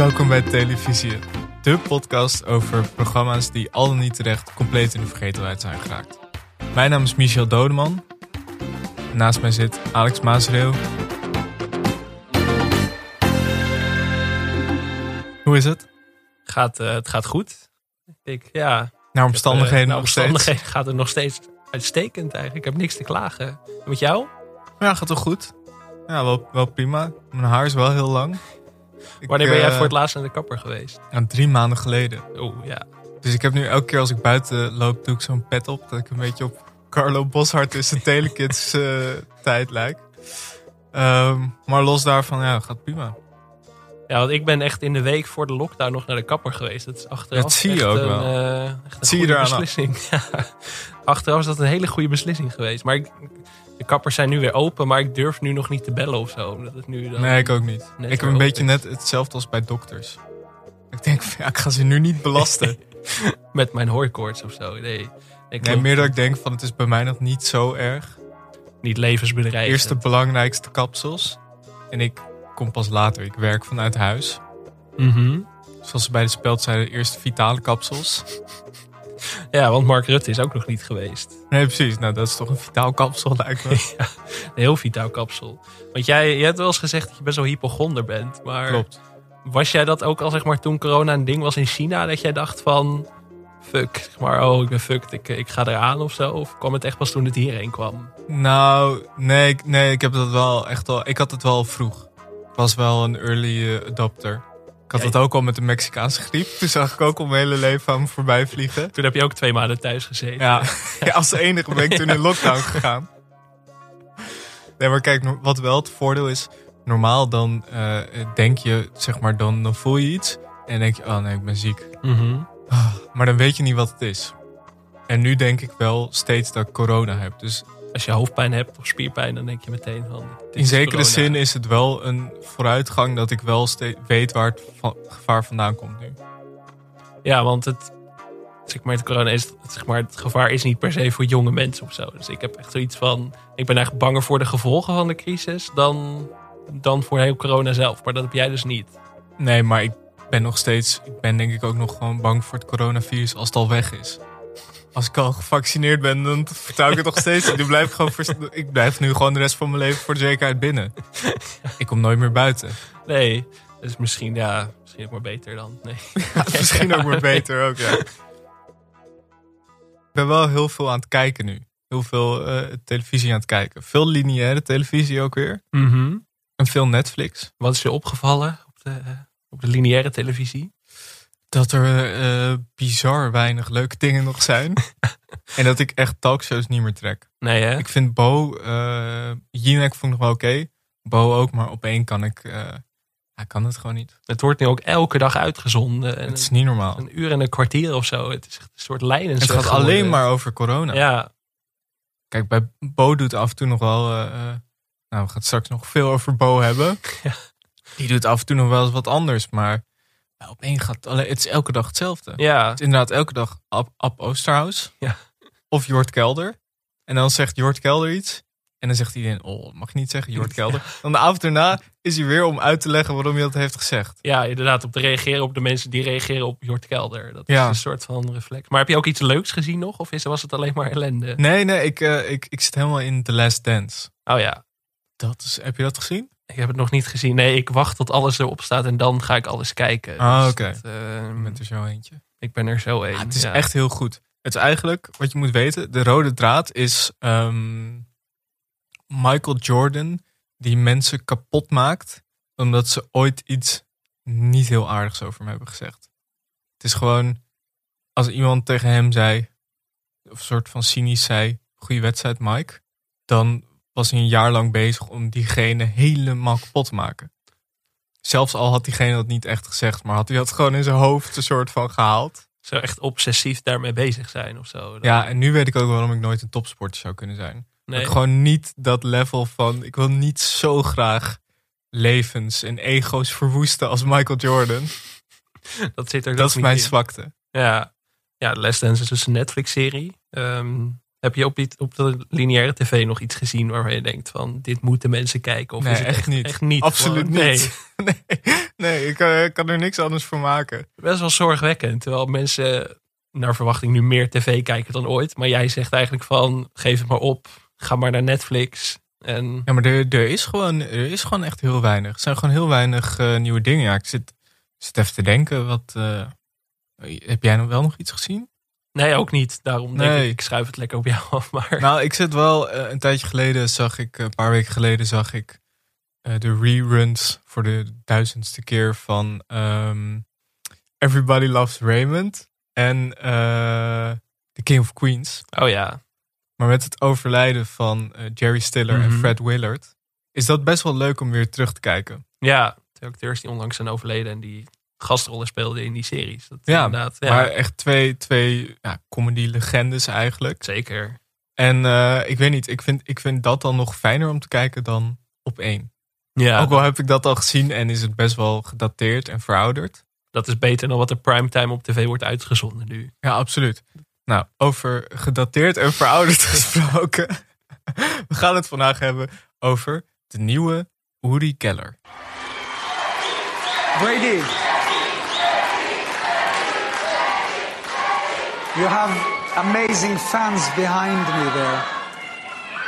Welkom bij Televisie, de podcast over programma's die al dan niet terecht compleet in de vergetelheid zijn geraakt. Mijn naam is Michel Dodeman. Naast mij zit Alex Maasreel. Hoe is het? Gaat, eh, het gaat goed. Ik, ja, Naar omstandigheden eh, naar nog steeds? omstandigheden gaat het nog steeds uitstekend eigenlijk. Ik heb niks te klagen. En Met jou? Ja, gaat toch goed? Ja, wel, wel prima. Mijn haar is wel heel lang. Ik, Wanneer ben jij eh, voor het laatst naar de kapper geweest? ja, drie maanden geleden. Oeh, ja. Dus ik heb nu elke keer als ik buiten loop, doe ik zo'n pet op. Dat ik een beetje op Carlo Boshart in zijn Telekids eh, tijd lijk. Ehm, maar los daarvan, ja, gaat prima. Ja, want ik ben echt in de week voor de lockdown nog naar de kapper geweest. Dat is achteraf Dat zie je ook een, wel. eh, echt een zie je beslissing. Ja. Achteraf is dat een hele goede beslissing geweest. Maar ik, de kappers zijn nu weer open, maar ik durf nu nog niet te bellen of zo. Nu dan Nee, ik ook niet. ik heb een beetje is. net hetzelfde als bij dokters. Ik denk, ja, ik ga ze nu niet belasten. Met mijn hooikoorts of zo. Nee, nee, meer dat ik denk van, het is bij mij nog niet zo erg. niet levensbedreigend. Eerst de belangrijkste kapsels. En ik kom pas later. Ik werk vanuit huis. Mhm. Zoals ze bij de speld zeiden, eerst vitale kapsels. Ja, want Mark Rutte is ook nog niet geweest. Nee, precies. Nou, dat is toch een vitaal kapsel, lijkt me. Een heel vitaal kapsel. Want jij, jij hebt wel eens gezegd dat je best wel hypochonder bent. Maar Klopt. was jij dat ook al zeg maar toen corona een ding was in China? Dat jij dacht van, fuck, zeg maar, oh ik ben fucked, ik, ik ga eraan of zo? Of kwam het echt pas toen het hierheen kwam? Nou, nee, ik- nee, ik heb dat wel echt al. Ik had het wel vroeg. Ik was wel een early eh, adopter. Ik had dat ook al met de Mexicaanse griep. Toen zag ik ook al mijn hele leven aan me voorbij vliegen. Toen heb je ook twee maanden thuis gezeten. Ja, ja als enige ben ik toen in lockdown gegaan. Nee, maar kijk, wat wel het voordeel is. Normaal dan eh, denk je, zeg maar, dan, dan voel je iets. En denk je, oh nee, ik ben ziek. Mhm. Ah, Maar dan weet je niet wat het is. En nu denk ik wel steeds dat ik corona heb. Dus Als je hoofdpijn hebt of spierpijn, dan denk je meteen van... In zekere zin is het wel een vooruitgang dat ik wel weet waar het va- gevaar vandaan komt nu. Ja, want het, zeg maar, het corona is, zeg maar, het gevaar is niet per se voor jonge mensen of zo. Dus ik heb echt zoiets van, ik ben eigenlijk banger voor de gevolgen van de crisis dan, dan voor heel corona zelf. Maar dat heb jij dus niet. Nee, maar ik ben nog steeds, ik ben denk ik ook nog gewoon bang voor het coronavirus als het al weg is. Als ik al gevaccineerd ben, dan vertrouw ik het nog steeds. Ik blijf, gewoon ik blijf nu gewoon de rest van mijn leven voor de zekerheid binnen. Ik kom nooit meer buiten. Nee, dus misschien, ja, misschien ook maar beter dan. Nee. Ja, misschien ook maar beter ook, ja. Ik ben wel heel veel aan het kijken nu. Heel veel eh, televisie aan het kijken. Veel lineaire televisie ook weer. En veel Netflix. Wat is je opgevallen op de, op de lineaire televisie? Dat er eh, bizar weinig leuke dingen nog zijn. en dat ik echt talkshows niet meer trek. Nee hè? Ik vind Bo, eh Jinek vond ik nog wel oké. Bo ook, maar op één kan ik... eh hij kan het gewoon niet. Het wordt nu ook elke dag uitgezonden. En Het is niet normaal. een uur en een kwartier of zo. Het is echt een soort lijnen. Het gaat alleen maar over corona. Ja, Kijk, bij Bo doet af en toe nog wel. nou, we gaan het straks nog veel over Bo hebben. Ja. Die doet af en toe nog wel eens wat anders. Maar ja, op één gaat het alleen. Het is elke dag hetzelfde. ja. Het is inderdaad elke dag Ab, Ab Oosterhuis. Ja. Of Jort Kelder. En dan zegt Jort Kelder iets. En dan zegt iedereen, oh, mag je niet zeggen Jort Kelder. Dan de avond erna is hij weer om uit te leggen waarom hij dat heeft gezegd. Ja, inderdaad, op te reageren op de mensen die reageren op Jort Kelder. Dat is Ja. een soort van reflex. Maar heb je ook iets leuks gezien nog? Of is, was het alleen maar ellende? Nee, nee, ik, eh, ik, ik zit helemaal in The Last Dance. Oh ja, Dat is, heb je dat gezien? Ik heb het nog niet gezien. Nee, ik wacht tot alles erop staat en dan ga ik alles kijken. Ah, Dus oké. dat, eh, Met er zo eentje. ik ben er zo een. Ja, het is ja. echt heel goed. Het is eigenlijk, wat je moet weten, de rode draad is ehm, Michael Jordan die mensen kapot maakt omdat ze ooit iets niet heel aardigs over hem hebben gezegd. Het is gewoon, als iemand tegen hem zei, of een soort van cynisch zei, goede wedstrijd Mike, dan was hij een jaar lang bezig om diegene helemaal kapot te maken. Zelfs al had diegene dat niet echt gezegd, maar had hij dat gewoon in zijn hoofd een soort van gehaald. Zo echt obsessief daarmee bezig zijn of zo. Ja, en nu weet ik ook waarom ik nooit een topsporter zou kunnen zijn. nee. Ik gewoon niet dat level van... Ik wil niet zo graag levens en ego's verwoesten als Michael Jordan. dat zit er Dat is mijn in. zwakte. Ja, ja Last Dance is dus een Netflix-serie. Ehm, heb je op, die, op de lineaire tv nog iets gezien waarvan je denkt van... dit moeten mensen kijken? Of Nee, is het echt echt, niet. Echt niet Absoluut gewoon? niet. nee, nee ik, eh, ik kan er niks anders voor maken. Best wel zorgwekkend. Terwijl mensen naar verwachting nu meer tv kijken dan ooit. Maar jij zegt eigenlijk van, geef het maar op. Ga maar naar Netflix. En Ja, maar er, er, is gewoon, er is gewoon echt heel weinig. Er zijn gewoon heel weinig eh, nieuwe dingen. Ja, ik zit, zit even te denken. Wat, eh, heb jij nog wel nog iets gezien? Nee, ook niet. Daarom denk Nee. ik, ik schuif het lekker op jou af. Maar Nou, ik zit wel eh, een tijdje geleden zag ik, een paar weken geleden zag ik eh, de reruns voor de duizendste keer van ehm, Everybody Loves Raymond en eh The King of Queens. oh ja, Maar met het overlijden van eh, Jerry Stiller en Mhm. Fred Willard is dat best wel leuk om weer terug te kijken. ja. Twee acteurs die onlangs zijn overleden en die gastrollen speelden in die series. Dat Ja, inderdaad. Ja, Maar echt twee, twee ja, comedy-legendes eigenlijk. zeker. En eh, ik weet niet, ik vind, ik vind dat dan nog fijner om te kijken dan op één. Ja, Ook al heb ik dat al gezien en is het best wel gedateerd en verouderd. dat is beter dan wat er primetime op tv wordt uitgezonden nu. Ja, absoluut. Nou, over gedateerd en verouderd gesproken. We gaan het vandaag hebben over de nieuwe Uri Geller. Brady. You have amazing fans behind me there.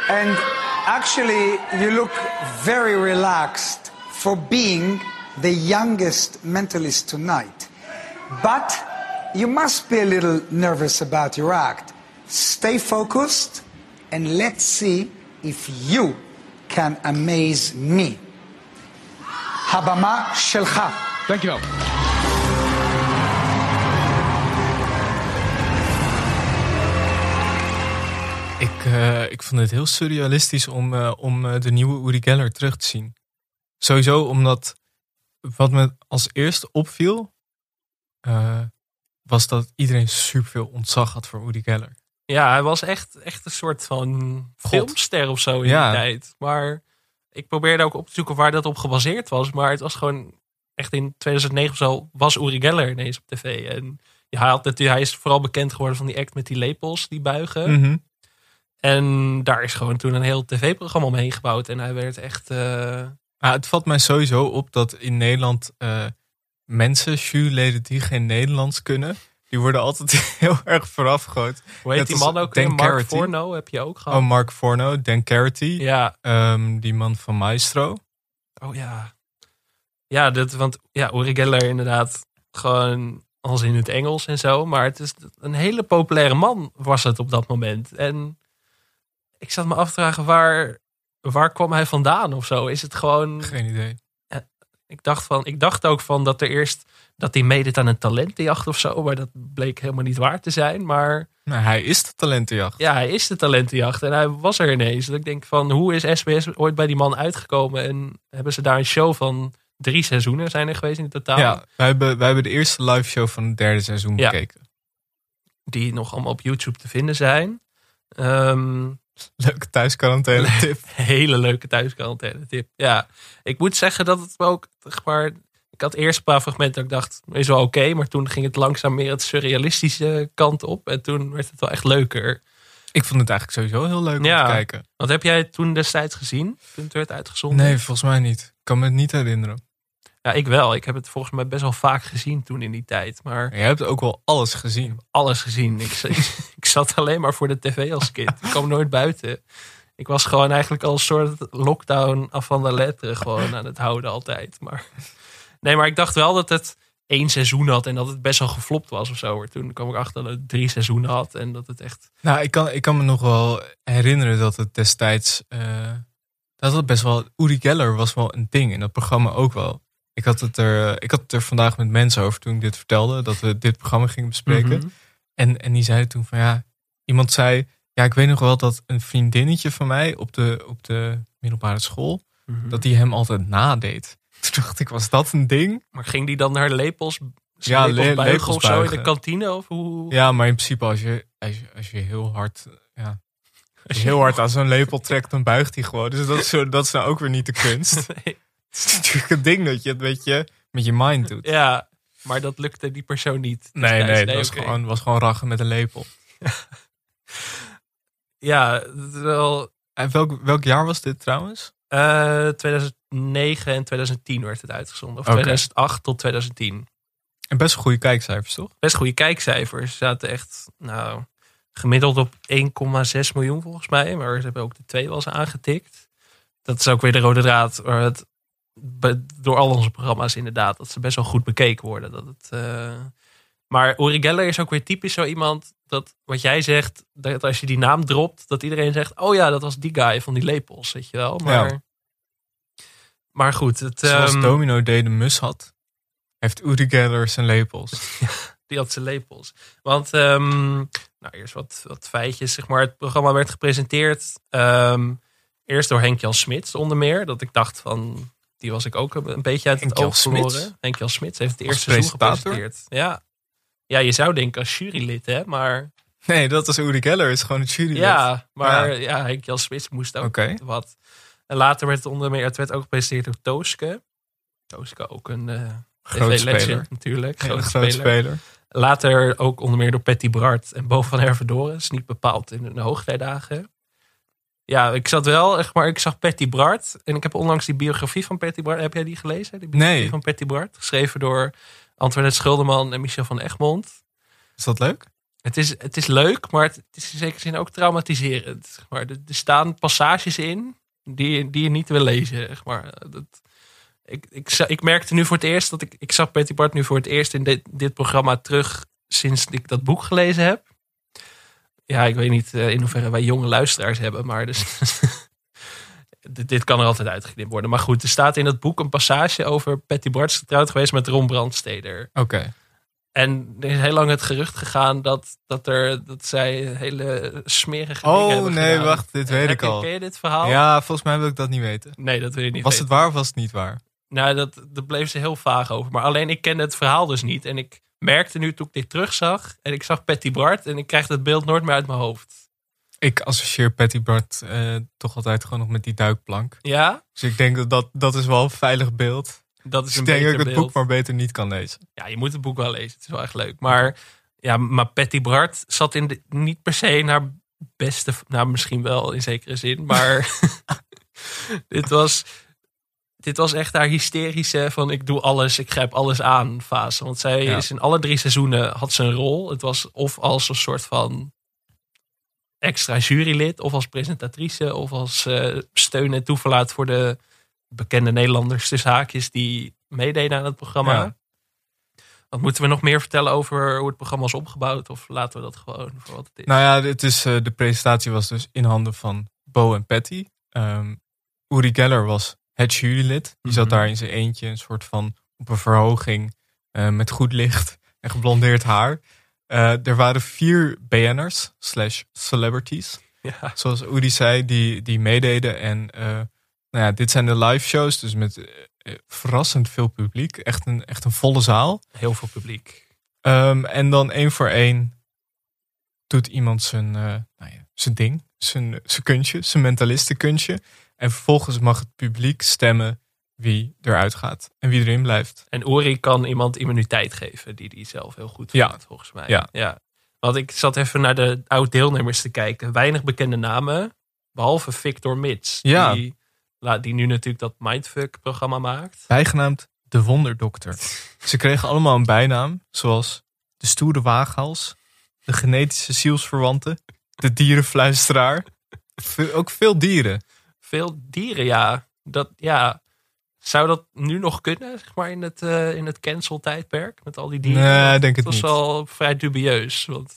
And actually, you look very relaxed for being the youngest mentalist tonight. But you must be a little nervous about your act. Stay focused and let's see if you can amaze me. הבמה שלך. Dankjewel. Ik, eh, ik vond het heel surrealistisch om, eh, om eh, de nieuwe Uri Geller terug te zien. Sowieso omdat wat me als eerste opviel, was dat iedereen superveel ontzag had voor Uri Geller. Ja, hij was echt, echt een soort van God. filmster of zo in Ja. die tijd. Maar ik probeerde ook op te zoeken waar dat op gebaseerd was. Maar het was gewoon echt in 2009 of zo was Uri Geller ineens op tv. En ja, hij, had natuurlijk, hij is vooral bekend geworden van die act met die lepels, die buigen. Mhm. En daar is gewoon toen een heel tv-programma omheen gebouwd. En hij werd echt... Maar het valt mij sowieso op dat in Nederland eh, mensen, juryleden die geen Nederlands kunnen, die worden altijd heel erg voorafgegoot. hoe heet Net die man ook? Dan? Mark Carity. Forno heb je ook gehad. Oh, Mark Forno, Dan Carity, ja, ehm, die man van Maestro. Oh ja. Ja, dat, want ja, Uri Geller inderdaad gewoon als in het Engels en zo. Maar het is een hele populaire man was het op dat moment. En ik zat me af te vragen, waar, waar kwam hij vandaan of zo? Is het gewoon... Geen idee. Ik dacht, van, ik dacht ook van dat er eerst... Dat hij meedeed aan een talentenjacht of zo. Maar dat bleek helemaal niet waar te zijn. Maar Nou, hij is de talentenjacht. ja, hij is de talentenjacht. En hij was er ineens. Dat ik denk van, hoe is SBS ooit bij die man uitgekomen? En hebben ze daar een show van drie seizoenen zijn er geweest in totaal? Ja, wij hebben, wij hebben de eerste live show van het derde seizoen Ja. bekeken. Die nog allemaal op YouTube te vinden zijn. Ehm, Leuke thuisquarantaine tip. hele leuke thuisquarantaine tip. Ja, ik moet zeggen dat het ook, zeg maar, ik had eerst een paar fragmenten dat ik dacht, is wel oké. maar toen ging het langzaam meer het surrealistische kant op. En toen werd het wel echt leuker. Ik vond het eigenlijk sowieso heel leuk om Ja. te kijken. Wat heb jij toen destijds gezien? Toen het werd uitgezonden? Nee, volgens mij niet. Ik kan me het niet herinneren. Ja, ik wel. Ik heb het volgens mij best wel vaak gezien toen in die tijd. Maar jij hebt ook wel alles gezien. alles gezien. Ik zat alleen maar voor de tv als kind. Ik kwam nooit buiten. Ik was gewoon eigenlijk al een soort lockdown af van de letteren gewoon aan het houden altijd. Maar nee, maar ik dacht wel dat het één seizoen had en dat het best wel geflopt was of zo. Maar toen kwam ik achter dat het drie seizoenen had en dat het echt... Nou, ik kan, ik kan me nog wel herinneren dat het destijds... eh, dat het best wel... Uri Geller was wel een ding in dat programma ook wel. Ik had, het er, ik had het er vandaag met mensen over toen ik dit vertelde. Dat we dit programma gingen bespreken. Mhm. En, en die zeiden toen van ja... Iemand zei... Ja, ik weet nog wel dat een vriendinnetje van mij op de, op de middelbare school... Mhm. dat die hem altijd nadeed. Toen dacht ik, was dat een ding? Maar ging die dan naar lepels, Ja, lepels le- buigen lepels of zo in de kantine? Of hoe? Ja, maar in principe als je, als je, als je heel hard... Ja, als je heel hard aan zo'n lepel trekt, dan buigt hij gewoon. Dus dat is, zo, dat is nou ook weer niet de kunst. Nee. Het is natuurlijk een ding dat je het met je, met je mind doet. Ja, maar dat lukte die persoon niet. Nee, nee, destijds. het was, gewoon, was gewoon rachen met een lepel. Ja, wel En welk, welk jaar was dit trouwens? eh 2000, 2009 en 2010 werd het uitgezonden. Of Oké. 2008 tot 2010. En best goede kijkcijfers, toch? Best goede kijkcijfers. Ze zaten echt, nou, gemiddeld op 1,6 miljoen volgens mij. Maar ze hebben ook de twee wel eens aangetikt. Dat is ook weer de rode draad. Waar het, be- door al onze programma's inderdaad. Dat ze best wel goed bekeken worden. Dat het, eh, Maar Uri Geller is ook weer typisch zo iemand. Dat wat jij zegt, dat als je die naam dropt. Dat iedereen zegt, oh ja, dat was die guy van die lepels. Weet je wel. Maar, Ja. maar goed. Het, Zoals ehm, Domino Day de mus had, heeft Uri Geller zijn lepels. Die had zijn lepels. Want, ehm, nou, eerst wat, wat feitjes. Zeg maar, het programma werd gepresenteerd. ehm, eerst door Henk-Jan Smits onder meer. Dat ik dacht van, die was ik ook een, beetje uit het oog verloren. Henk-Jan Smits heeft het eerste seizoen gepresenteerd. Ja. ja, je zou denken als jurylid, hè. Maar Nee, dat is Uri Geller, is gewoon het jurylid. ja, maar ja, Henk-Jan Smits moest ook wat. En later werd het onder meer, het werd ook gepresenteerd door Tooske. Tooske ook een eh Groot natuurlijk. Groot speler. speler. Later ook onder meer door Patty Bart en Bo van Hervedorens. Dus Niet bepaald in de hoogtijdagen. Ja, ik zat wel, echt maar ik zag Patty Bart. En ik heb onlangs die biografie van Patty Bart. Heb jij die gelezen? Die biografie Nee. van Patty Bart. Geschreven door Antoinette Schulderman en Michel van Egmond. Is dat leuk? Het is, het is leuk, maar het, is in zekere zin ook traumatiserend. Maar er, er staan passages in die, die je niet wil lezen. zeg Maar dat, ik, ik, ik merkte nu voor het eerst dat ik, ik zag Betty Bart nu voor het eerst in dit, dit programma terug sinds ik dat boek gelezen heb. Ja, ik weet niet eh, in hoeverre wij jonge luisteraars hebben, maar dus, dit, dit kan er altijd uitgeknipt worden. Maar goed, er staat in dat boek een passage over Betty Bart is getrouwd geweest met Ron Brandsteder. Oké. En er is heel lang het gerucht gegaan dat, dat, er, dat zij hele smerige dingen Oh hebben nee, gedaan. wacht, dit weet Heb ik al. Ken je dit verhaal? Ja, volgens mij wil ik dat niet weten. Nee, dat wil je niet Was weten. het waar of was het niet waar? Nou, dat, daar bleef ze heel vaag over. Maar alleen ik kende het verhaal dus niet. En ik merkte nu toen ik dit terugzag. En ik zag Patty Bart. En ik krijg dat beeld nooit meer uit mijn hoofd. Ik associeer Patty Bart eh, toch altijd gewoon nog met die duikplank. Ja, Dus ik denk dat dat, dat is wel een veilig beeld. dat is Dus een ik denk dat ik het beeld. boek maar beter niet kan lezen. Ja, je moet het boek wel lezen. Het is wel echt leuk. Maar, ja, maar Patty Bart zat in de, niet per se in haar beste... Nou, misschien wel in zekere zin. Maar dit, was, dit was echt haar hysterische van ik doe alles, ik grijp alles aan fase. Want zij Ja. is in alle drie seizoenen had ze een rol. Het was of als een soort van extra jurylid... of als presentatrice of als eh, steun en toeverlaat voor de bekende Nederlanders tussen haakjes... die meededen aan het programma. Ja. Wat moeten we nog meer vertellen over hoe het programma is opgebouwd? Of laten we dat gewoon voor wat het is? Nou ja, dit is, eh, de presentatie was dus in handen van Bo en Patty. Ehm Uri Geller was het jurylid. Die zat Mhm. daar in zijn eentje, een soort van op een verhoging eh, met goed licht en geblondeerd haar. Eh, er waren vier BN'ers slash celebrities. ja. zoals Uri zei, die, die meededen. En eh, nou ja, dit zijn de live shows, dus met verrassend veel publiek. Echt een, echt een volle zaal. Heel veel publiek. Ehm, en dan één voor één doet iemand zijn, nou ja, zijn ding, zijn, zijn kunstje, zijn mentalistenkunstje. En vervolgens mag het publiek stemmen wie eruit gaat en wie erin blijft. En Uri kan iemand immuniteit geven die die zelf heel goed Ja. vindt, volgens mij. Ja. Want ik zat even naar de oud-deelnemers te kijken. Weinig bekende namen, behalve Victor Mits. Ja. Die, die nu natuurlijk dat Mindfuck-programma maakt. Bijgenaamd de Wonderdokter. Ze kregen allemaal een bijnaam, zoals de stoere waaghals, de genetische zielsverwante, de dierenfluisteraar. Ook veel dieren. Veel dieren, ja. Dat, ja. Zou dat nu nog kunnen, zeg maar, in het, eh, in het cancel-tijdperk? Met al die dieren? Nee, denk het dat was niet. wel vrij dubieus. Want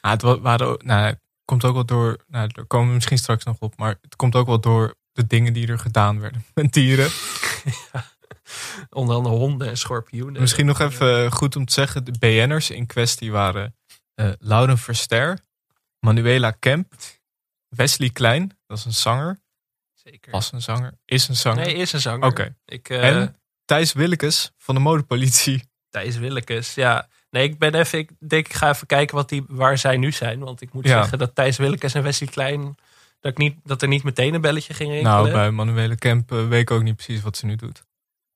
Ah, het wa- waren, nou, het komt ook wel door, nou, daar komen we misschien straks nog op, maar het komt ook wel door de dingen die er gedaan werden met dieren. onder andere honden en schorpioenen. Misschien nog even goed om te zeggen, de BN'ers in kwestie waren eh Lauren Verster, Manuela Kemp, Wesley Klein, dat is een zanger, Zeker. was een zanger, is een zanger. Nee, is een zanger. Oké. Ik, eh, En Thijs Willekes van de modepolitie. Thijs Willekes, ja. Nee, ik ben even, ik denk ik ga even kijken wat die, waar zij nu zijn. Want ik moet Ja. zeggen dat Thijs Willekes en Wesley Klein, dat, ik niet, dat er niet meteen een belletje ging rinkelen. Nou, bij Manuela Kemp eh, weet ik ook niet precies wat ze nu doet.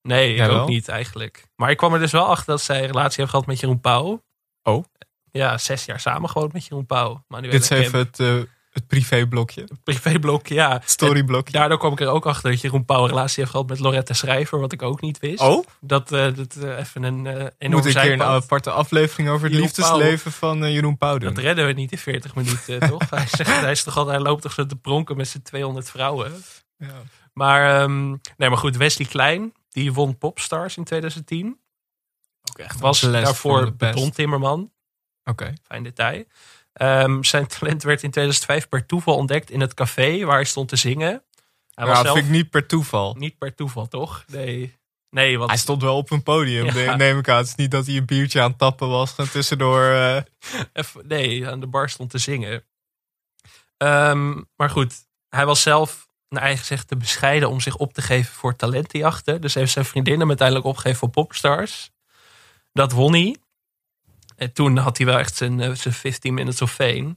nee, ik ook niet eigenlijk. Maar ik kwam er dus wel achter dat zij een relatie heeft gehad met Jeroen Pauw. Oh. Ja, zes jaar samen gewoond met Jeroen Pauw. Manuela Dit is Kemp. even het, eh, Het privéblokje. Privéblok, ja. Storyblokje. Daardoor kwam ik er ook achter dat Jeroen Pauw een relatie heeft gehad met Loretta Schrijver, wat ik ook niet wist. Oh? Dat, eh, dat eh, even een enorm Moet een keer een aparte aflevering over het Jeroen liefdesleven van Jeroen Pauw doen. Dat redden we niet in 40 minuten, toch? Hij, zegt, hij, is toch al, hij loopt toch zo te pronken met zijn 200 vrouwen. Ja. Maar, ehm, nee, maar goed, Wesley Klein, die won Popstars in 2010. Ook echt Was daarvoor. Beton Timmerman. Oké. Fijn detail. Ehm, zijn talent werd in 2005 per toeval ontdekt in het café waar hij stond te zingen. Hij Ja, zelf vind ik niet per toeval. niet per toeval, toch? Nee. Nee, want Hij stond wel op een podium, Ja. neem ik aan. Het is niet dat hij een biertje aan het tappen was en tussendoor... eh, nee, aan de bar stond te zingen. Ehm, maar goed, hij was zelf, naar eigen gezegd, te bescheiden om zich op te geven voor talentenjachten. Dus heeft zijn vriendin hem uiteindelijk opgegeven voor Popstars. Dat won hij. En toen had hij wel echt zijn, eh, zijn 15 minutes of fame.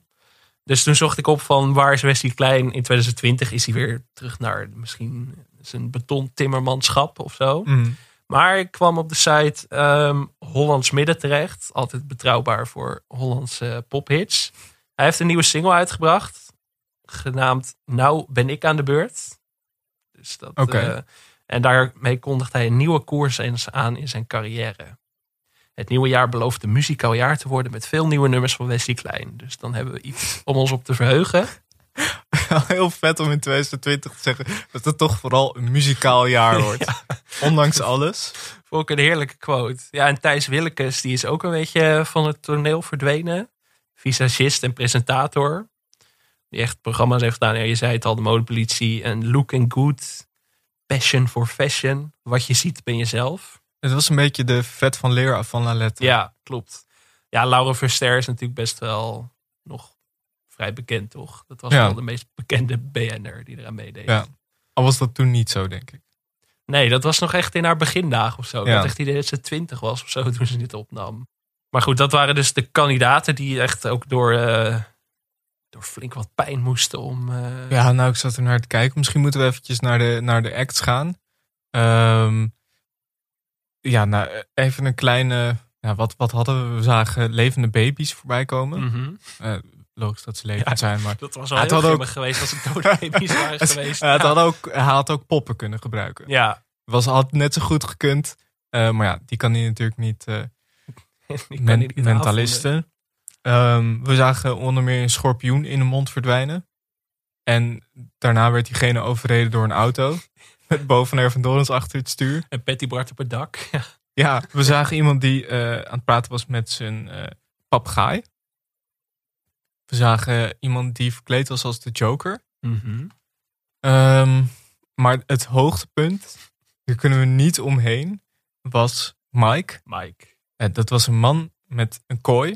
Dus toen zocht ik op van waar is Wesley Klein in 2020? Is hij weer terug naar misschien zijn betontimmermanschap of zo? mm. Maar ik kwam op de site ehm, Hollands Midden terecht. Altijd betrouwbaar voor Hollandse pophits. Hij heeft een nieuwe single uitgebracht. Genaamd Nou ben ik aan de beurt. Dus dat, Oké. eh, en daarmee kondigt hij een nieuwe koers eens aan in zijn carrière. Het nieuwe jaar belooft een muzikaal jaar te worden met veel nieuwe nummers van Wesley Klein. Dus dan hebben we iets om ons op te verheugen. Heel vet om in 2020 te zeggen dat het toch vooral een muzikaal jaar wordt. Ondanks alles. Vond ik een heerlijke quote. Ja, en Thijs Willekes, die is ook een beetje van het toneel verdwenen. Visagist en presentator. Die echt programma's heeft gedaan. Ja, je zei het al, de modepolitie en Looking Good. Passion for fashion. Wat je ziet ben jezelf. Het was een beetje de vet van leer van La Lettre. Ja, klopt. Ja, Laura Verster is natuurlijk best wel nog vrij bekend, toch? Dat was Ja. wel de meest bekende BN'er die eraan meedeed. Ja. Al was dat toen niet zo, denk ik. Nee, dat was nog echt in haar begindagen of zo. Ja. had echt idee dat ze twintig was of zo toen ze dit opnam. Maar goed, dat waren dus de kandidaten die echt ook door, eh, door flink wat pijn moesten om... eh, Ja, nou, ik zat er naar te kijken. Misschien moeten we eventjes naar de, naar de acts gaan. Ehm, ja, nou, even een kleine... Ja, wat, wat hadden we? We zagen levende baby's voorbij komen. mhm. Eh, logisch dat ze levend Ja. zijn, maar... Dat was het heel had ook- geweest als het dode baby's waren geweest. Ja, het had ook, hij had ook poppen kunnen gebruiken. ja. Was, had net zo goed gekund. Eh, maar ja, die kan hij natuurlijk niet... Die kan men- niet mentalisten. Ehm, we zagen onder meer een schorpioen in de mond verdwijnen. En daarna werd diegene overreden door een auto. Met boven van Dorens achter het stuur. En Patty Bart op het dak. Ja. Ja, we zagen iemand die eh, aan het praten was met zijn eh papegaai. We zagen iemand die verkleed was als de Joker. Mhm. Ehm, maar het hoogtepunt, daar kunnen we niet omheen, was Mike. Mike. Eh, dat was een man met een kooi.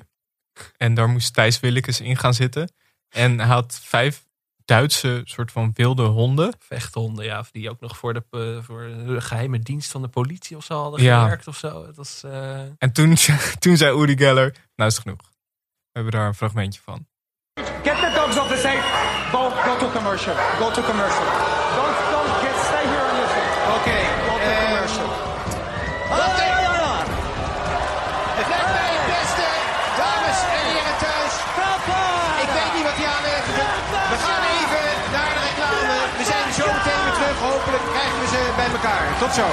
En daar moest Thijs Willekes in gaan zitten. En hij had vijf Duitse soort van wilde honden. Vechthonden, ja. Of die ook nog voor de, eh, voor de geheime dienst van de politie of zo hadden Ja. gewerkt of zo. Het was... eh, En toen, toen zei Uri Geller, nou is het genoeg. We hebben daar een fragmentje van. Get the dogs off the safe. Go, go to commercial. Go to commercial. Don't, don't get, stay here and listen. Oké, Go elkaar. Tot zo.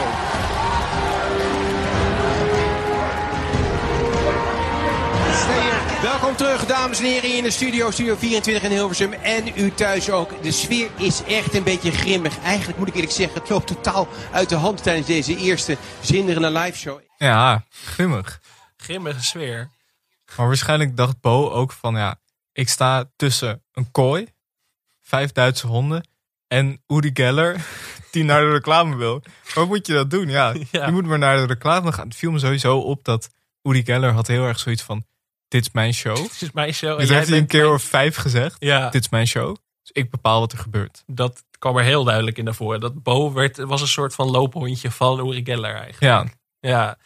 Welkom terug, dames en heren, in de studio, Studio 24 in Hilversum. En u thuis ook. De sfeer is echt een beetje grimmig. Eigenlijk moet ik eerlijk zeggen, het loopt totaal uit de hand tijdens deze eerste zinderende liveshow. Ja, grimmig. grimmige sfeer. Maar waarschijnlijk dacht Bo ook van, ja, ik sta tussen een kooi, vijf Duitse honden en Uri Geller die naar de reclame wil. Wat moet je dat doen? Ja, Ja. je moet maar naar de reclame gaan. Het viel me sowieso op dat Uri Geller had heel erg zoiets van, dit is mijn show. Het is mijn show. en Dit jij heeft hij een keer mijn- of vijf gezegd. Ja, Dit is mijn show. Dus ik bepaal wat er gebeurt. dat kwam er heel duidelijk in naar voren. Dat Bo werd, was een soort van loophondje van Uri Geller eigenlijk. Ja, Ja,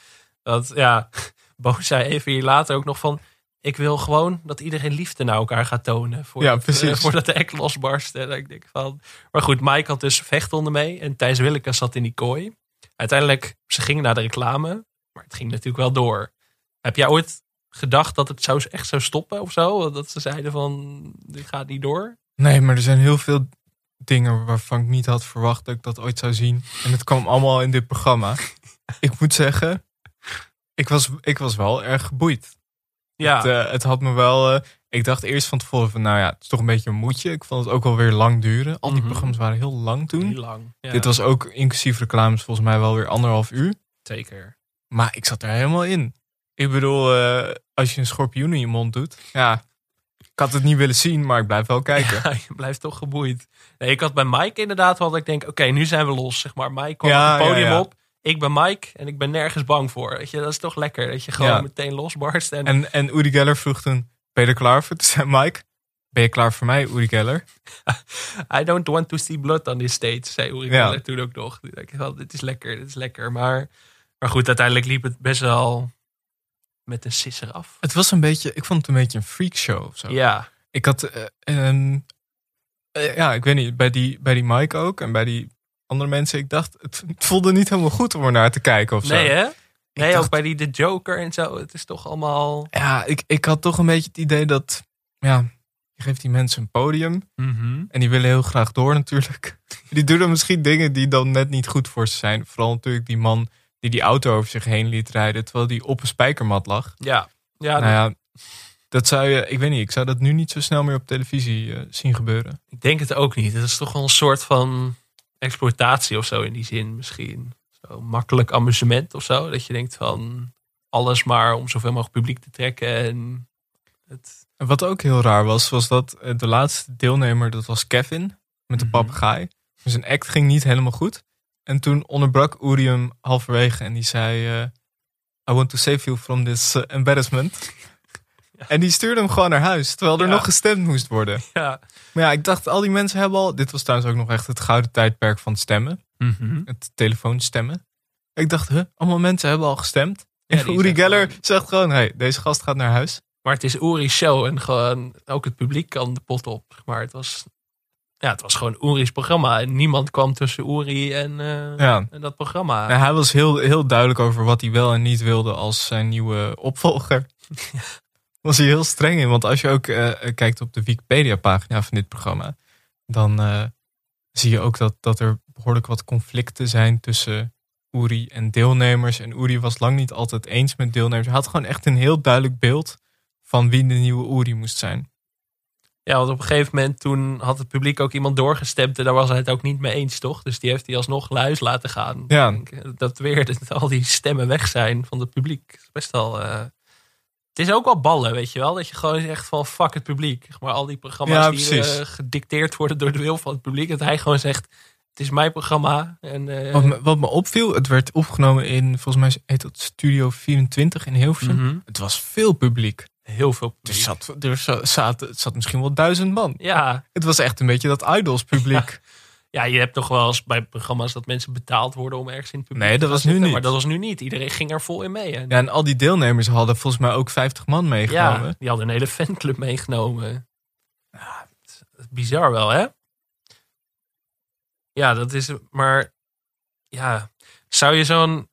dat, ja. Bo zei even hier later ook nog van... Ik wil gewoon dat iedereen liefde naar elkaar gaat tonen. Voordat, Ja, precies. eh, voordat de act losbarst. En ik denk van... Maar goed, Mike had dus vechthonden mee. En Thijs Willekes zat in die kooi. Uiteindelijk, ze gingen naar de reclame. Maar het ging natuurlijk wel door. Heb jij ooit gedacht dat het zou, echt zou stoppen of zo? Dat ze zeiden van, dit gaat niet door? Nee, maar er zijn heel veel dingen waarvan ik niet had verwacht dat ik dat ooit zou zien. En het kwam allemaal in dit programma. ik moet zeggen, ik was, ik was wel erg geboeid. Ja, Het, eh, het had me wel. eh, ik dacht eerst van tevoren van, nou ja, het is toch een beetje een moedje. Ik vond het ook wel weer lang duren. Al die Mhm. programma's waren heel lang toen. heel lang. Ja, Dit was ook inclusief reclames volgens mij wel weer anderhalf uur. zeker. Maar ik zat er helemaal in. Ik bedoel, eh, als je een schorpioen in je mond doet. Ja, ik had het niet willen zien, maar ik blijf wel kijken. Ja, je blijft toch geboeid. Nee, ik had bij Mike inderdaad wel dat ik denk, oké, nu zijn we los. Zeg maar, Mike kwam Ja, op het podium ja. op. Ik ben Mike en ik ben nergens bang voor. Weet je, dat is toch lekker dat je gewoon Ja. meteen losbarst. En, En, en Uri Geller vroeg toen, ben je er klaar voor? Toen zei Mike, ben je klaar voor mij, Uri Geller? I don't want to see blood on this stage, zei Uri Ja. Geller toen ook nog. Dacht ik wel, dit is lekker, dit is lekker. Maar, maar goed, uiteindelijk liep het best wel met een sisser af. Het was een beetje, ik vond het een beetje een freakshow of zo. Ja, Ik had, eh, ja, ik weet niet, bij die, bij die Mike ook en bij die andere mensen. Ik dacht, het, voelde niet helemaal goed om er naar te kijken of zo. nee hè? Nee, dacht- ook bij die The Joker en zo. Het is toch allemaal... Ja, ik, ik had toch een beetje het idee dat, ja, je geeft die mensen een podium. Mhm. En die willen heel graag door natuurlijk. Die doen dan misschien dingen die dan net niet goed voor ze zijn. Vooral natuurlijk die man die die auto over zich heen liet rijden. Terwijl die op een spijkermat lag. Ja, ja, nou ja, dat zou je, ik weet niet, ik zou dat nu niet zo snel meer op televisie eh, zien gebeuren. Ik denk het ook niet. Het is toch wel een soort van exploitatie of zo in die zin misschien. Zo makkelijk amusement of zo. Dat je denkt van alles maar om zoveel mogelijk publiek te trekken. En het, En wat ook heel raar was, was dat eh, de laatste deelnemer, dat was Kevin. Met de Mhm. papegaai. Dus zijn act ging niet helemaal goed. En toen onderbrak Uri hem halverwege en die zei... eh, I want to save you from this eh, embarrassment. En die stuurde hem gewoon naar huis. Terwijl er nog gestemd moest worden. ja. Maar ja, ik dacht, al die mensen hebben al... Dit was trouwens ook nog echt het gouden tijdperk van stemmen. Mhm. Het telefoonstemmen. Ik dacht, huh, allemaal mensen hebben al gestemd. Ja, En Uri Geller gewoon- zegt gewoon, hey, deze gast gaat naar huis. Maar het is Uri's show en gewoon ook het publiek kan de pot op. Maar het was, ja, het was gewoon Uri's programma. En niemand kwam tussen Uri en, eh, Ja. en dat programma. Hij was heel, heel duidelijk over wat hij wel en niet wilde als zijn nieuwe opvolger. was hij heel streng in. Want als je ook eh, kijkt op de Wikipedia-pagina van dit programma, dan eh, zie je ook dat, dat er behoorlijk wat conflicten zijn tussen Uri en deelnemers. En Uri was lang niet altijd eens met deelnemers. Hij had gewoon echt een heel duidelijk beeld van wie de nieuwe Uri moest zijn. Ja, want op een gegeven moment toen had het publiek ook iemand doorgestemd. En daar was hij het ook niet mee eens, toch? Dus die heeft hij alsnog luis laten gaan. Ja. Dat weer dat al die stemmen weg zijn van het publiek. Best wel... eh, het is ook wel ballen, weet je wel? Dat je gewoon zegt van fuck het publiek. Maar al die programma's Ja, die eh, gedicteerd worden door de wil van het publiek. Dat hij gewoon zegt, het is mijn programma. En, eh, Wat me, wat me opviel, het werd opgenomen in, volgens mij heet dat Studio 24 in Hilversum. mhm. Het was veel publiek. Heel veel Er publiek. zat, er za- zat, het zat misschien wel duizend man. Ja, Het was echt een beetje dat idols publiek. ja, je hebt toch wel eens bij programma's dat mensen betaald worden om ergens in het publiek Nee, te dat was nu niet. Maar dat was nu niet. Iedereen ging er vol in mee. En Ja, en al die deelnemers hadden volgens mij ook 50 man meegenomen. Ja, die hadden een hele fanclub meegenomen. Ja, bizar wel, hè? Ja, dat is... Maar ja, zou je zo'n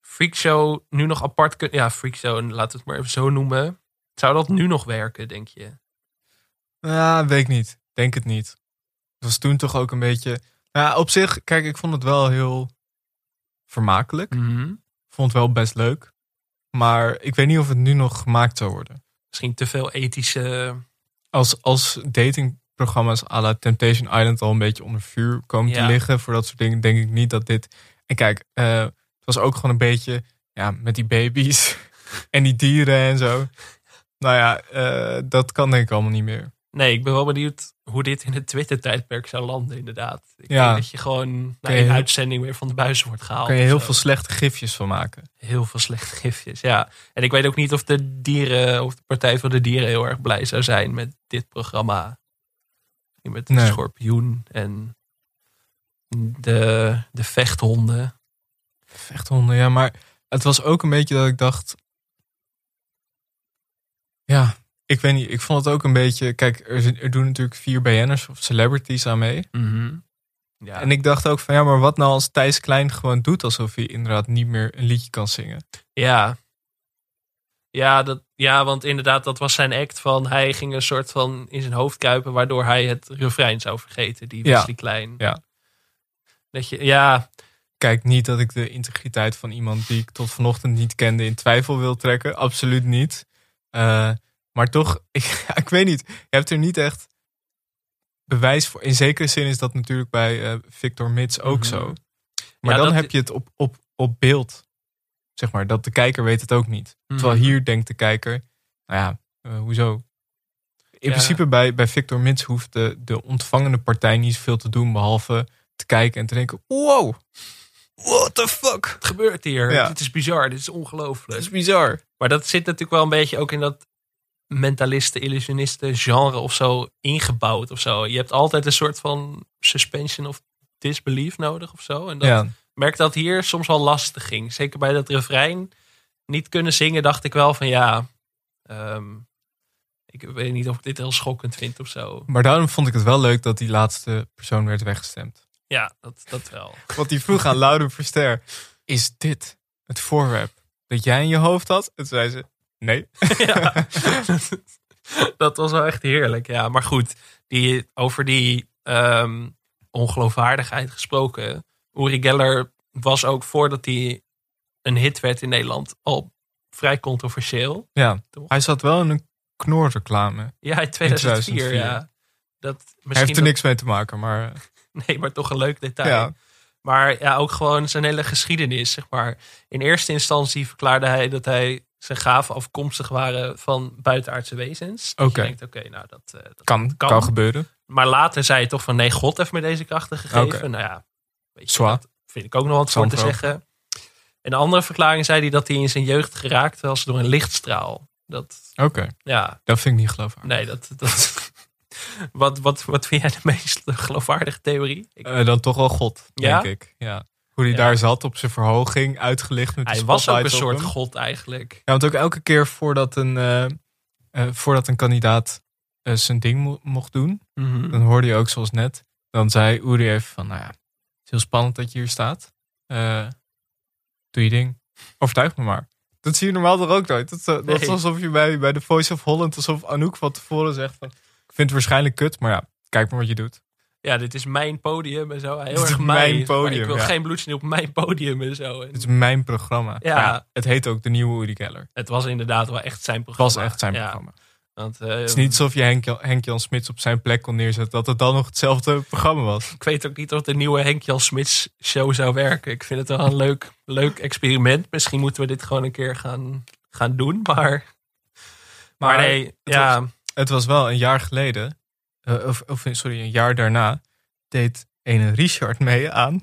freakshow nu nog apart kunnen... Ja, freakshow, laten we het maar even zo noemen. Zou dat nu nog werken, denk je? Ja, weet ik niet. Denk het niet. Het was toen toch ook een beetje... Ja, op zich, kijk, ik vond het wel heel vermakelijk. Mhm. Vond het wel best leuk. Maar ik weet niet of het nu nog gemaakt zou worden. Misschien te veel ethische... Als, als datingprogramma's à la Temptation Island al een beetje onder vuur komen te liggen voor dat soort dingen, denk ik niet dat dit. En kijk, eh, het was ook gewoon een beetje ja, met die baby's en die dieren en zo. Nou ja, eh, dat kan denk ik allemaal niet meer. Nee, ik ben wel benieuwd hoe dit in het Twitter-tijdperk zou landen, inderdaad. Ik Ja. denk dat je gewoon na Kun je één uitzending weer van de buis wordt gehaald. Kan je heel veel slechte gifjes van maken. Heel veel slechte gifjes, ja. En ik weet ook niet of de dieren, of de Partij van de Dieren heel erg blij zou zijn met dit programma. Met de Nee. schorpioen en de, de vechthonden. Vechthonden, ja, maar het was ook een beetje dat ik dacht. Ja, ik weet niet. Ik vond het ook een beetje. Kijk, er, er doen natuurlijk vier BN'ers of celebrities aan mee. Ja, En ik dacht ook van ja, maar wat nou als Thijs Klein gewoon doet alsof hij inderdaad niet meer een liedje kan zingen? ja. Ja, dat, ja, want inderdaad, dat was zijn act van... hij ging een soort van in zijn hoofd kuipen... waardoor hij het refrein zou vergeten, die Ja. Wesley Klein. Ja. Dat je, ja, Kijk, niet dat ik de integriteit van iemand die ik tot vanochtend niet kende in twijfel wil trekken. Absoluut niet. Eh, maar toch, ik, ja, ik weet niet. Je hebt er niet echt bewijs voor. In zekere zin is dat natuurlijk bij eh, Victor Mits ook Mhm. zo. Maar Ja, dan dat- heb je het op, op, op beeld. Zeg maar, dat de kijker weet het ook niet. Terwijl Mhm. hier denkt de kijker, nou ja, eh, hoezo? In Ja. principe bij, bij Victor Mits hoeft de, de ontvangende partij niet zoveel te doen. Behalve te kijken en te denken, wow, what the fuck? het gebeurt hier. Ja. Dit is bizar, dit is ongelooflijk. is bizar. Maar dat zit natuurlijk wel een beetje ook in dat mentalisten, illusionisten genre of zo ingebouwd of zo. Je hebt altijd een soort van suspension of disbelief nodig of zo. En dat, Ja, merk dat hier soms wel lastig ging. Zeker bij dat refrein niet kunnen zingen, dacht ik wel van ja. ehm, ik weet niet of ik dit heel schokkend vind of zo. maar daarom vond ik het wel leuk dat die laatste persoon werd weggestemd. Ja, dat, dat wel. Want die vroeg aan Laude Verster, is dit het voorwerp dat jij in je hoofd had? En toen zei ze, nee. ja. dat was wel echt heerlijk. Ja, maar goed, die, over die ehm, ongeloofwaardigheid gesproken. Uri Geller was ook voordat hij een hit werd in Nederland al vrij controversieel. Ja, Toch? hij zat wel in een knorreclame. Ja, in 2004. 2004. Ja. Dat Hij heeft er niks mee te maken, maar nee, maar toch een leuk detail. ja. Maar ja, ook gewoon zijn hele geschiedenis, zeg maar. In eerste instantie verklaarde hij dat hij zijn gaven afkomstig waren van buitenaardse wezens. Oké. Je denkt, oké, nou dat, eh, dat Kan, kan. kan gebeuren. Maar later zei hij toch van nee, God heeft me deze krachten gegeven. Nou ja, weet je, dat vind ik ook nog wat voor te zeggen. Een andere verklaring zei hij dat hij in zijn jeugd geraakt was door een lichtstraal. Dat, Oké, ja, dat vind ik niet geloofwaardig. nee, dat... dat wat, wat, wat vind jij de meest geloofwaardige theorie? Ik, Eh, dan toch wel God, Ja? denk ik. Ja. Hoe hij Ja. daar zat op zijn verhoging, uitgelicht met hij was ook een soort. God eigenlijk. Ja, want ook elke keer voordat een, eh, eh, voordat een kandidaat eh, zijn ding mo- mocht doen, Mhm. dan hoorde je ook zoals net, dan zei Uri even van, nou ja, het is heel spannend dat je hier staat. Doe je ding. Overtuig me maar. Dat zie je normaal toch ook nooit. Dat, is, alsof je bij, bij de Voice of Holland, alsof Anouk van tevoren zegt van, ik vind het waarschijnlijk kut, maar ja, kijk maar wat je doet. Ja, dit is mijn podium en zo. Heel Dit erg mijn mij. podium, ik wil ja. geen bloedsnee op mijn podium en zo. En Het is mijn programma. Ja. Het heet ook de nieuwe Uri Geller. het was inderdaad wel echt zijn Het programma. was echt zijn Ja, programma. Want, Het is niet alsof je Henk, Henk-Jan Smits op zijn plek kon neerzetten, dat het dan nog hetzelfde programma was. Ik weet ook niet of de nieuwe Henk Jan Smits show zou werken. Ik vind het wel een leuk, leuk experiment. Misschien moeten we dit gewoon een keer gaan, gaan doen. Maar, maar, nee, het ja, Het was wel een jaar geleden, of, of sorry, een jaar daarna, deed ene Richard mee aan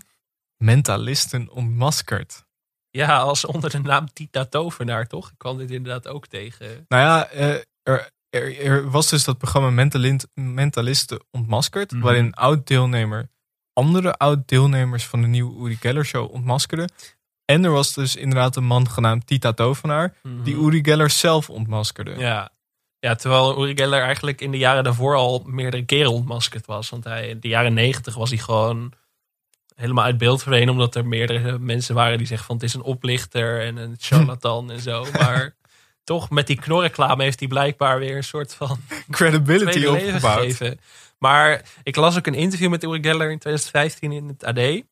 Mentalisten ontmaskerd. ja, als onder de naam Tita Tovenaar, toch? Ik kwam dit inderdaad ook tegen. Nou ja, eh, er, er, er was dus dat programma Mentalint, Mentalisten ontmaskerd, Mhm. waarin een oud-deelnemer andere oud-deelnemers van de nieuwe Uri Geller show ontmaskerde. En er was dus inderdaad een man genaamd Tita Tovenaar, die Uri Geller zelf ontmaskerde. Mhm. Ja. Ja, terwijl Uri Geller eigenlijk in de jaren daarvoor al meerdere keren ontmaskerd was. Want hij, in de jaren negentig was hij gewoon helemaal uit beeld verdwenen. Omdat er meerdere mensen waren die zeggen van het is een oplichter en een charlatan en zo. Maar toch met die knorreclame heeft hij blijkbaar weer een soort van Credibility opgebouwd. gegeven. Maar ik las ook een interview met Uri Geller in 2015 in het AD.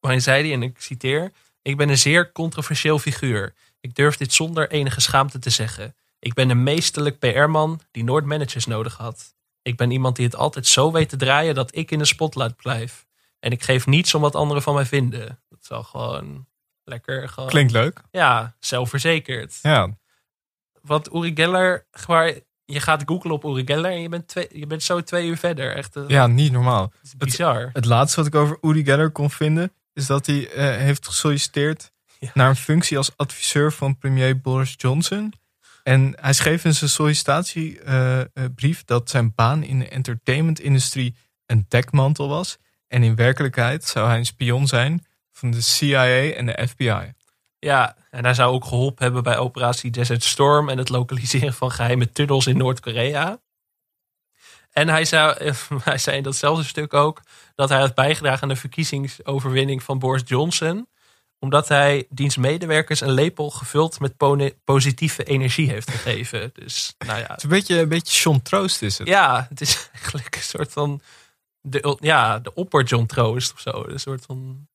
Waarin zei hij, en ik citeer... Ik ben een zeer controversieel figuur. Ik durf dit zonder enige schaamte te zeggen. Ik ben een meesterlijk PR-man die nooit managers nodig had. Ik ben iemand die het altijd zo weet te draaien dat ik in de spotlight blijf. En ik geef niets om wat anderen van mij vinden. Dat is gewoon lekker. Gewoon, Klinkt leuk. Ja, zelfverzekerd. Ja. Want Uri Geller, waar je gaat googlen op Uri Geller en je bent, twee, je bent zo twee uur verder. Echt eh, ja, niet normaal. het bizar. Het laatste wat ik over Uri Geller kon vinden, is dat hij eh, heeft gesolliciteerd Ja. naar een functie als adviseur van premier Boris Johnson. En hij schreef in zijn sollicitatiebrief dat zijn baan in de entertainmentindustrie een dekmantel was. En in werkelijkheid zou hij een spion zijn van de CIA en de FBI. Ja, en hij zou ook geholpen hebben bij operatie Desert Storm en het lokaliseren van geheime tunnels in Noord-Korea. En hij, zou, hij zei in datzelfde stuk ook dat hij had bijgedragen aan de verkiezingsoverwinning van Boris Johnson. Omdat hij diens medewerkers een lepel gevuld met positieve energie heeft gegeven. Dus nou ja, Het is een beetje, een beetje Sean Troost is het. ja het is eigenlijk een soort van... De, ja, de opper John Troost of zo. Een soort van...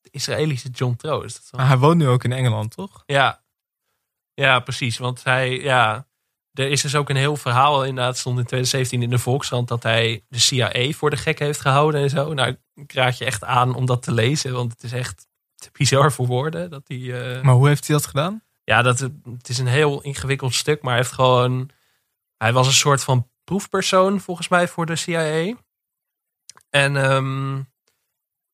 De Israëlische John Troost. Maar hij woont nu ook in Engeland, toch? Ja. ja, precies. Want hij, ja, er is dus ook een heel verhaal, inderdaad, stond in 2017 in de Volkskrant dat hij de CIA voor de gek heeft gehouden en zo. Nou, ik raad je echt aan om dat te lezen, want het is echt te bizar voor woorden. Dat hij, eh, Maar hoe heeft hij dat gedaan? ja, dat, het is een heel ingewikkeld stuk, maar hij heeft gewoon, hij was een soort van proefpersoon volgens mij voor de CIA. En ehm,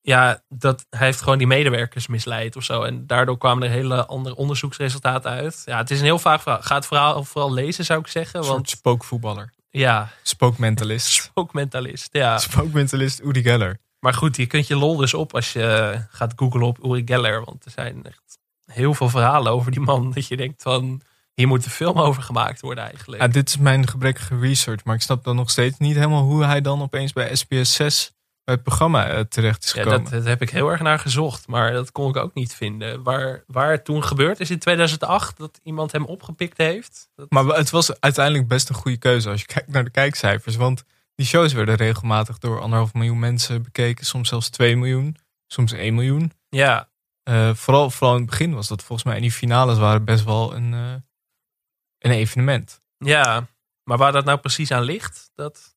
ja, dat, hij heeft gewoon die medewerkers misleid of zo. En daardoor kwamen er hele andere onderzoeksresultaten uit. Ja, het is een heel vaag verhaal. Ga het verhaal vooral lezen, zou ik zeggen. Een soort Want spookvoetballer. ja, Spookmentalist. ook mentalist. Ja. Spookmentalist Uri Geller. Maar goed, je kunt je lol dus op als je gaat googlen op Uri Geller. Want er zijn echt heel veel verhalen over die man. Dat je denkt van, hier moet een film over gemaakt worden eigenlijk. Ja, dit is mijn gebrekkige research. Maar ik snap dan nog steeds niet helemaal hoe hij dan opeens bij SBS 6 bij het programma eh, terecht is Ja, gekomen. dat, dat heb ik heel erg naar gezocht, maar dat kon ik ook niet vinden. Waar, waar het toen gebeurd is in 2008, dat iemand hem opgepikt heeft. Dat, Maar het was uiteindelijk best een goede keuze als je kijkt naar de kijkcijfers. Want die shows werden regelmatig door anderhalf miljoen mensen bekeken. Soms zelfs 2 miljoen, soms 1 miljoen. ja, Eh, vooral, vooral in het begin was dat volgens mij. En die finales waren best wel een, eh, een evenement. ja, maar waar dat nou precies aan ligt, dat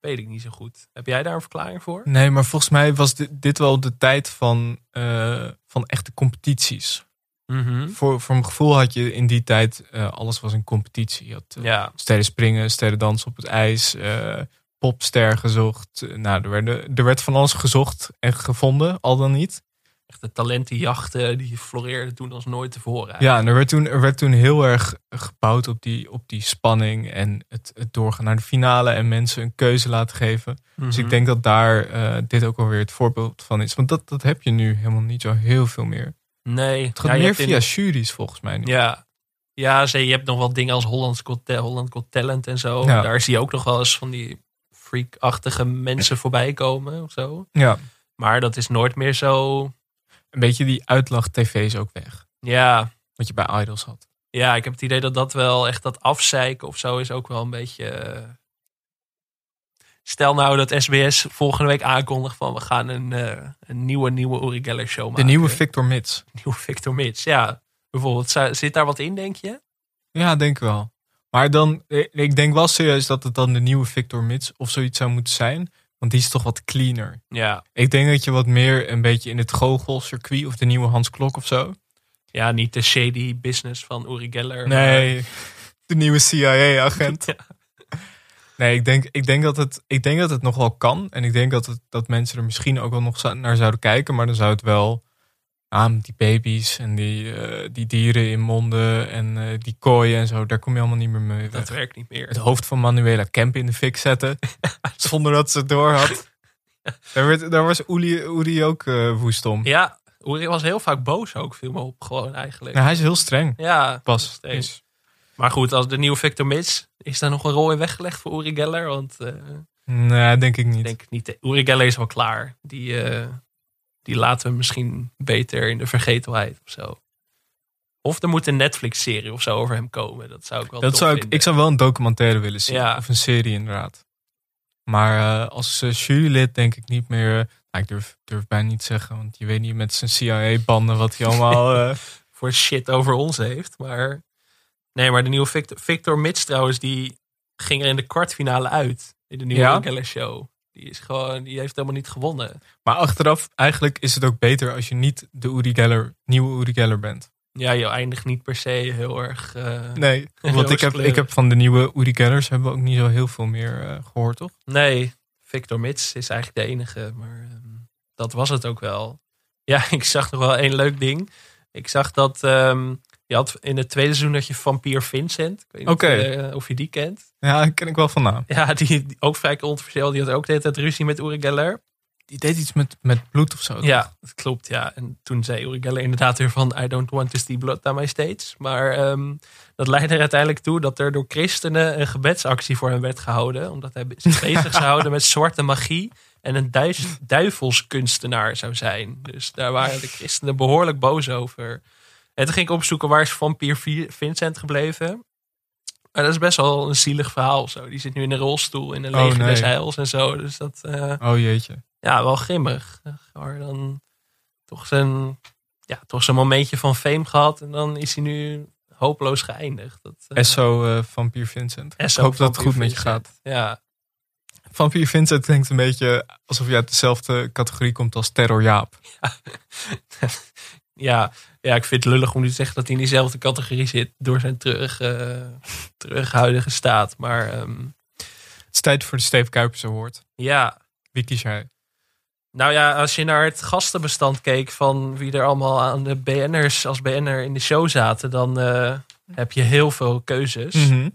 weet ik niet zo goed. Heb jij daar een verklaring voor? Nee, maar volgens mij was dit, dit wel de tijd van, eh, van echte competities. Mhm. Voor, voor mijn gevoel had je in die tijd, eh, alles was een competitie. Je had eh, Ja, sterren springen, sterren dansen op het ijs, eh, popster gezocht. Eh, nou, er, werden, er werd van alles gezocht en gevonden, al dan niet. echt de talentenjachten, die floreerden toen als nooit tevoren. Ja, en er werd toen, er werd toen heel erg gebouwd op die, op die spanning en het, het doorgaan naar de finale en mensen een keuze laten geven. Dus Mhm. ik denk dat daar eh, dit ook alweer het voorbeeld van is. Want dat, dat heb je nu helemaal niet zo heel veel meer. Nee, Het gaat ja, meer hebt in- via juries volgens mij nu. Ja, ja zie je, hebt nog wel dingen als Holland's Got, Holland Got Talent en zo. Ja. Daar zie je ook nog wel eens van die freak-achtige mensen voorbij komen of zo. ja. Maar dat is nooit meer zo. Een beetje die uitlag tv is ook weg. Ja, Wat je bij Idols had. ja, ik heb het idee dat dat wel echt dat afzeiken of zo is ook wel een beetje. Stel nou dat SBS volgende week aankondigt van we gaan een, eh, een nieuwe, nieuwe Uri Geller show maken. De nieuwe Victor Mits. nieuwe Victor Mits. Ja, bijvoorbeeld. Zit daar wat in, denk je? Ja, denk wel. Maar dan, eh, ik denk wel serieus dat het dan de nieuwe Victor Mits of zoiets zou moeten zijn. Want die is toch wat cleaner. Ja, Ik denk dat je wat meer een beetje in het goochelcircuit of de nieuwe Hans Klok of zo. ja niet de shady business van Uri Geller. Nee, de nieuwe CIA-agent. Ja. Nee, ik denk, ik, denk dat het, ik denk dat het nog wel kan. En ik denk dat, het, dat mensen er misschien ook wel nog naar zouden kijken. Maar dan zou het wel aan die baby's en die, eh, die dieren in monden en eh, die kooien en zo. Daar kom je allemaal niet meer mee weg. Dat werkt niet meer. Het hoofd van Manuela Kemp in de fik zetten. zonder dat ze het door had. Daar, werd, daar was Uli, ook eh, woest om. Ja, Uri was heel vaak boos ook, viel me op gewoon eigenlijk. Nou, hij is heel streng. Ja, Pas. steeds. Maar goed, als de nieuwe Victor Mits, is daar nog een rol in weggelegd voor Uri Geller? Want eh, nee, denk ik niet. ik denk het niet. Uri Geller is wel klaar. Die, eh, die laten we misschien beter in de vergetelheid of zo. Of er moet een Netflix-serie of zo over hem komen. Dat zou ik wel Dat zou ik, vinden. ik zou wel een documentaire willen zien. Ja. Of een serie inderdaad. Maar eh, als jurylid denk ik niet meer... nou, ik durf, durf bijna niet zeggen. Want je weet niet met zijn CIA-banden wat hij allemaal... voor shit over ons heeft. Maar nee, maar de nieuwe Victor, Victor Mits trouwens, die ging er in de kwartfinale uit. In de nieuwe Ja? Show. Die is gewoon, die heeft helemaal niet gewonnen. maar achteraf, eigenlijk is het ook beter als je niet de Uri Geller, nieuwe Uri Geller bent. Ja, je eindigt niet per se heel erg. eh, Nee, want ik heb, ik heb van de nieuwe Uri Gellers hebben we ook niet zo heel veel meer eh, gehoord, toch? Nee, Victor Mits is eigenlijk de enige. Maar ehm, dat was het ook wel. Ja, ik zag nog wel één leuk ding. Ik zag dat ehm, je had in het tweede seizoen dat je Vampier Vincent. Ik weet niet Oké. of, je- of je die kent. Ja, die ken ik wel van naam. Ja, die, die ook vrij controversieel. Die had ook de hele tijd ruzie met Uri Geller. Die deed iets met, met bloed of zo. Ja, dat klopt. Ja. En toen zei Uri Geller inderdaad weer van... I don't want to see blood on my stage. Maar ehm, dat leidde er uiteindelijk toe dat er door christenen... een gebedsactie voor hem werd gehouden. Omdat hij zich bezig zou houden met zwarte magie. en een duivelskunstenaar zou zijn. Dus daar waren de christenen behoorlijk boos over. En toen ging ik opzoeken waar is vampier Vi- Vincent gebleven. Maar dat is best wel een zielig verhaal. Zo. Die zit nu in een rolstoel in een Oh, leger des nee. heils en zo. Dus dat, eh, Oh jeetje. ja, wel grimmig. Maar dan toch zijn, ja, toch zijn momentje van fame gehad. En dan is hij nu hopeloos geëindigd. Dat, eh, Esso eh, Vampier Vincent. Esso ik hoop dat het goed met je gaat. Ja, Vampier Vincent klinkt een beetje alsof je uit dezelfde categorie komt als Terror Jaap. ja, ja, ik vind het lullig om nu te zeggen dat hij in diezelfde categorie zit. Door zijn terug, eh terughuidige staat. Maar ehm, Het is tijd voor de Steve Kuipers Award. ja, Wie kies jij? Nou ja, als je naar het gastenbestand keek van wie er allemaal aan de BN'ers als BN'er in de show zaten, dan eh, heb je heel veel keuzes. Mhm.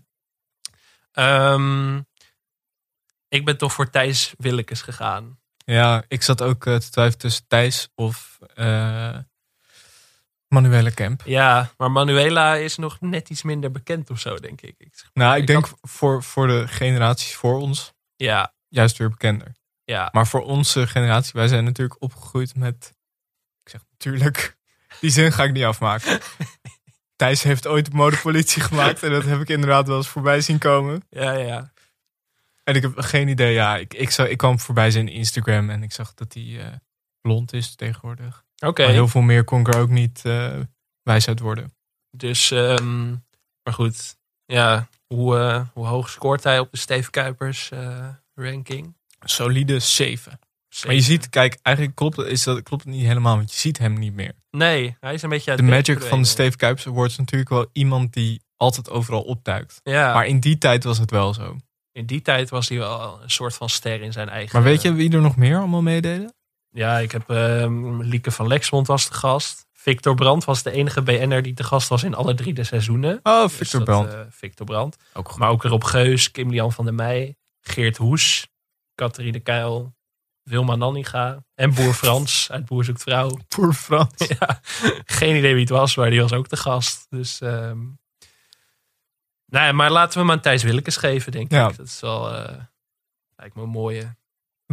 Ehm, ik ben toch voor Thijs Willekes gegaan. Ja, ik zat ook eh, te twijfelen tussen Thijs of Manuele Kemp. Ja, maar Manuela is nog net iets minder bekend of zo, denk ik. ik Nou, ik Ik denk had- voor, voor de generaties voor ons ja, juist weer bekender. ja, Maar voor onze generatie, wij zijn natuurlijk opgegroeid met. Ik zeg natuurlijk, die zin ga ik niet afmaken. Thijs heeft ooit de modepolitie gemaakt en dat heb ik inderdaad wel eens voorbij zien komen. ja, ja. En ik heb geen idee, ja, ik, ik, zag, ik kwam voorbij zijn Instagram en ik zag dat hij eh, blond is tegenwoordig. Oké, Maar heel veel meer kon ik er ook niet eh, wijs uit worden. dus, ehm, maar goed. Ja, hoe, eh, hoe hoog scoort hij op de Steve Kuipers eh, ranking? Solide 7. Maar je ziet, kijk, eigenlijk klopt het, is dat, klopt het niet helemaal, want je ziet hem niet meer. Nee, hij is een beetje uit De magic van de. Steve Kuipers is natuurlijk wel iemand die altijd overal opduikt. Ja, Maar in die tijd was het wel zo. in die tijd was hij wel een soort van ster in zijn eigen... Maar weet je wie er nog meer allemaal meededen? Ja, ik heb ehm, Lieke van Lexmond was de gast. Victor Brandt was de enige BN'er die te gast was in alle drie de seizoenen. Oh, Dus Victor dat, Brandt. eh, Victor Brandt. ook goed. Maar ook Rob Geus, Kim Lian van der Meij, Geert Hoes, Catherine Keil, Wilma Nanninga en Boer Frans uit Boer Zoekt Vrouw. Voor Frans. ja, geen idee wie het was, maar die was ook de gast. Dus, ehm nou ja, maar laten we hem aan Thijs Willekes geven, denk Ja. ik. Dat is wel, eh, lijkt me een mooie.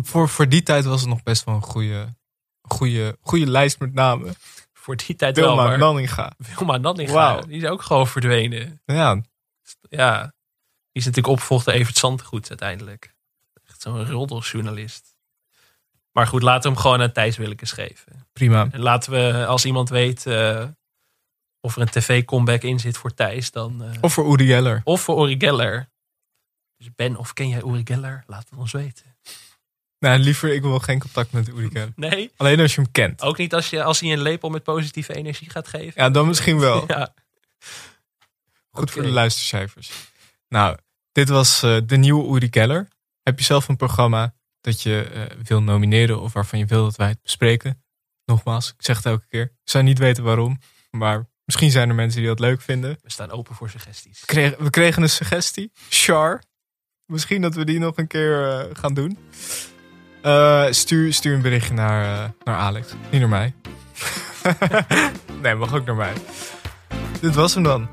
Voor, voor die tijd was het nog best wel een goede, goede, goede lijst met namen. Voor die tijd wel, Wilma maar Nanninga. Wilma Nanninga, Wauw. die is ook gewoon verdwenen. Ja, Ja, die is natuurlijk opgevolgd door Evert Zandgoed uiteindelijk. Echt zo'n roddeljournalist. Maar goed, laten we hem gewoon aan Thijs Willekes geven. prima. En laten we, als iemand weet eh, of er een tv-comeback in zit voor Thijs, dan... eh, Of voor Uri Geller. Of voor Uri Geller. Dus Ben, of ken jij Uri Geller? Laat het ons weten. Nou, liever, ik wil geen contact met Geller. Nee? Alleen als je hem kent. Ook niet als, je, als hij een lepel met positieve energie gaat geven? Ja, dan misschien wel. Ja. Goed voor de luistercijfers. Nou, dit was eh, de nieuwe Uri Geller. Heb je zelf een programma dat je eh, wil nomineren of waarvan je wil dat wij het bespreken? Nogmaals, ik zeg het elke keer. Ik zou niet weten waarom, maar misschien zijn er mensen die dat leuk vinden. We staan open voor suggesties. We kregen, we kregen een suggestie. Char. Misschien dat we die nog een keer eh, gaan doen. Eh, stuur, stuur een berichtje naar, eh, naar Alex. Niet naar mij. nee, mag ook naar mij. Dit was hem dan.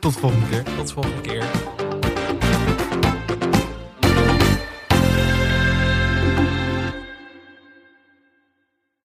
Tot de volgende keer. Tot de volgende keer.